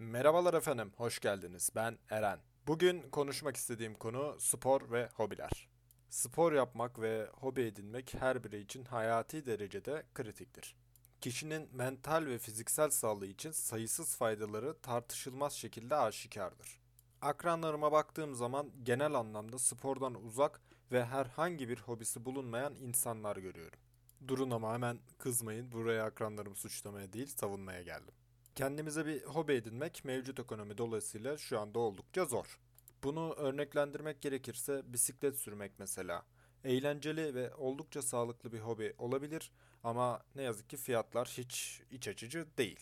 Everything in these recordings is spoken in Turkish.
Merhabalar efendim, hoş geldiniz. Ben Eren. Bugün konuşmak istediğim konu spor ve hobiler. Spor yapmak ve hobi edinmek her birey için hayati derecede kritiktir. Kişinin mental ve fiziksel sağlığı için sayısız faydaları tartışılmaz şekilde aşikardır. Akranlarıma baktığım zaman genel anlamda spordan uzak ve herhangi bir hobisi bulunmayan insanlar görüyorum. Durun ama hemen kızmayın, buraya akranlarımı suçlamaya değil savunmaya geldim. Kendimize bir hobi edinmek mevcut ekonomi dolayısıyla şu anda oldukça zor. Bunu örneklendirmek gerekirse bisiklet sürmek mesela. Eğlenceli ve oldukça sağlıklı bir hobi olabilir ama ne yazık ki fiyatlar hiç iç açıcı değil.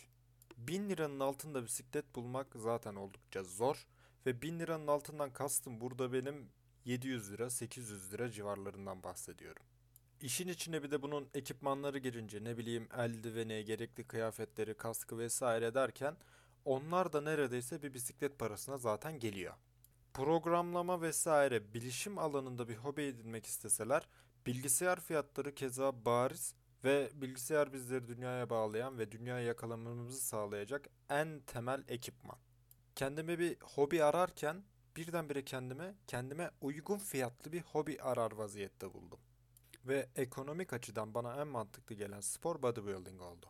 1000 liranın altında bisiklet bulmak zaten oldukça zor ve 1000 liranın altından kastım burada benim 700 lira 800 lira civarlarından bahsediyorum. İşin içine bir de bunun ekipmanları girince ne bileyim eldiveni, gerekli kıyafetleri, kaskı vesaire derken onlar da neredeyse bir bisiklet parasına zaten geliyor. Programlama vesaire bilişim alanında bir hobi edinmek isteseler bilgisayar fiyatları keza bariz ve bilgisayar bizleri dünyaya bağlayan ve dünyayı yakalamamızı sağlayacak en temel ekipman. Kendime bir hobi ararken birdenbire kendime kendime uygun fiyatlı bir hobi arar vaziyette buldum. Ve ekonomik açıdan bana en mantıklı gelen spor bodybuilding oldu.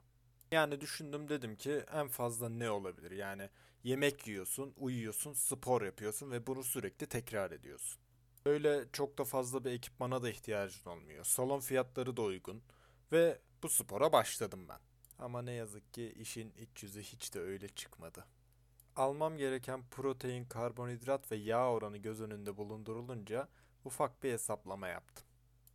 Yani düşündüm dedim ki en fazla ne olabilir? Yani yemek yiyorsun, uyuyorsun, spor yapıyorsun ve bunu sürekli tekrar ediyorsun. Öyle çok da fazla bir ekipmana da ihtiyacın olmuyor. Salon fiyatları da uygun ve bu spora başladım ben. Ama ne yazık ki işin iç yüzü hiç de öyle çıkmadı. Almam gereken protein, karbonhidrat ve yağ oranı göz önünde bulundurulunca ufak bir hesaplama yaptım.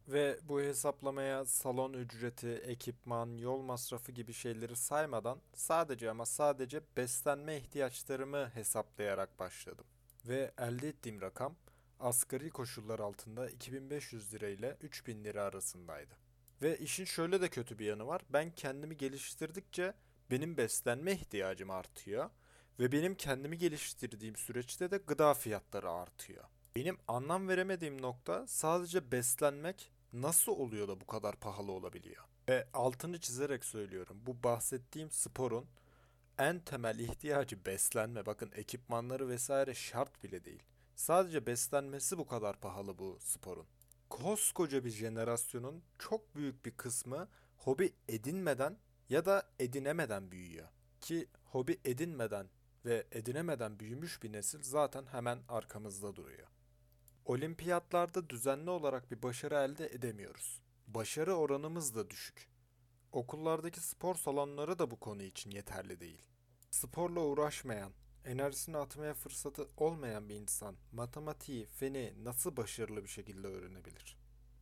Ve bu hesaplamaya salon ücreti, ekipman, yol masrafı gibi şeyleri saymadan sadece ama sadece beslenme ihtiyaçlarımı hesaplayarak başladım. Ve elde ettiğim rakam asgari koşullar altında 2500 lira ile 3000 lira arasındaydı. Ve işin şöyle de kötü bir yanı var. Ben kendimi geliştirdikçe benim beslenme ihtiyacım artıyor ve benim kendimi geliştirdiğim süreçte de gıda fiyatları artıyor. Benim anlam veremediğim nokta sadece beslenmek nasıl oluyor da bu kadar pahalı olabiliyor? Ve altını çizerek söylüyorum. Bu bahsettiğim sporun en temel ihtiyacı beslenme. Bakın ekipmanları vesaire şart bile değil. Sadece beslenmesi bu kadar pahalı bu sporun. Koskoca bir jenerasyonun çok büyük bir kısmı hobi edinmeden ya da edinemeden büyüyor. Ki hobi edinmeden ve edinemeden büyümüş bir nesil zaten hemen arkamızda duruyor. Olimpiyatlarda düzenli olarak bir başarı elde edemiyoruz. Başarı oranımız da düşük. Okullardaki spor salonları da bu konu için yeterli değil. Sporla uğraşmayan, enerjisini atmaya fırsatı olmayan bir insan matematiği, feni nasıl başarılı bir şekilde öğrenebilir?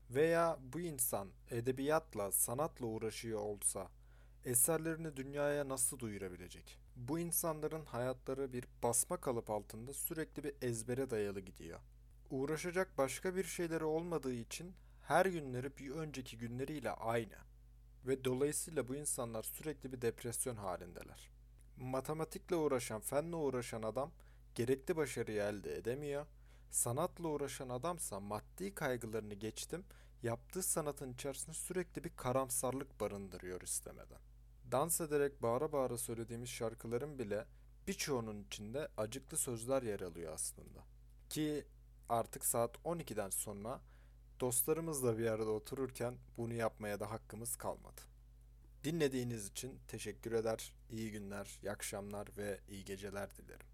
Veya bu insan edebiyatla, sanatla uğraşıyor olsa eserlerini dünyaya nasıl duyurabilecek? Bu insanların hayatları bir basma kalıp altında sürekli bir ezbere dayalı gidiyor. Uğraşacak başka bir şeyleri olmadığı için her günleri bir önceki günleriyle aynı. Ve dolayısıyla bu insanlar sürekli bir depresyon halindeler. Matematikle uğraşan, fenle uğraşan adam gerekli başarıyı elde edemiyor. Sanatla uğraşan adamsa maddi kaygılarını geçtim, yaptığı sanatın içerisinde sürekli bir karamsarlık barındırıyor istemeden. Dans ederek bağıra bağıra söylediğimiz şarkıların bile birçoğunun içinde acıklı sözler yer alıyor aslında. Ki artık saat 12'den sonra dostlarımızla bir arada otururken bunu yapmaya da hakkımız kalmadı. Dinlediğiniz için teşekkür eder, iyi günler, iyi akşamlar ve iyi geceler dilerim.